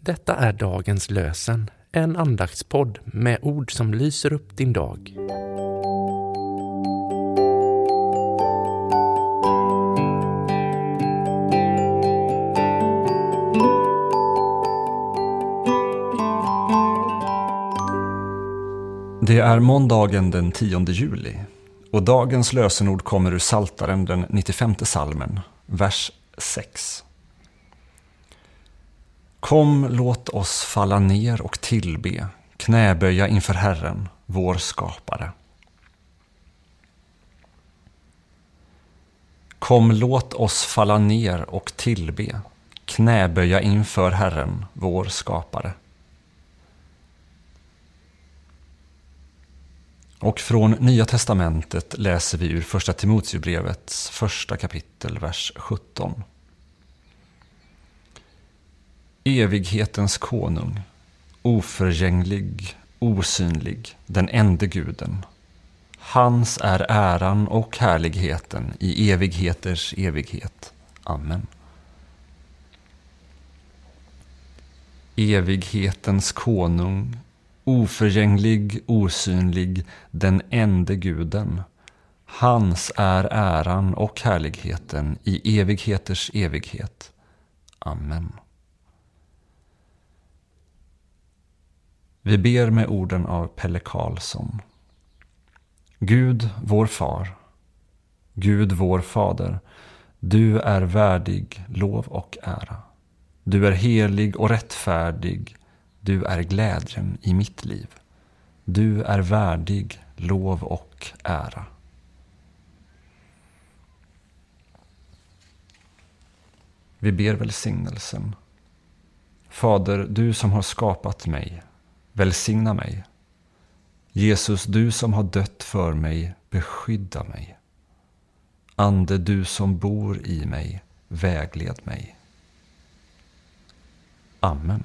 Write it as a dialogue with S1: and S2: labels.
S1: Detta är dagens lösen, en andaktspodd med ord som lyser upp din dag.
S2: Det är måndagen den 10 juli och dagens lösenord kommer ur Saltaren den 95 salmen, vers 6. Kom, låt oss falla ner och tillbe, knäböja inför Herren, vår skapare. Kom, låt oss falla ner och tillbe, knäböja inför Herren, vår skapare. Och från Nya Testamentet läser vi ur Första Timoteusbrevets första kapitel, vers 17. Evighetens konung, oförgänglig, osynlig, den ende guden. Hans är äran och härligheten i evigheters evighet. Amen. Evighetens konung, oförgänglig, osynlig, den ende guden. Hans är äran och härligheten i evigheters evighet. Amen. Vi ber med orden av Pelle Karlsson. Gud, vår far. Gud, vår fader. Du är värdig lov och ära. Du är helig och rättfärdig. Du är glädjen i mitt liv. Du är värdig lov och ära. Vi ber välsignelsen. Fader, du som har skapat mig, välsigna mig. Jesus, du som har dött för mig, beskydda mig. Ande, du som bor i mig, vägled mig. Amen.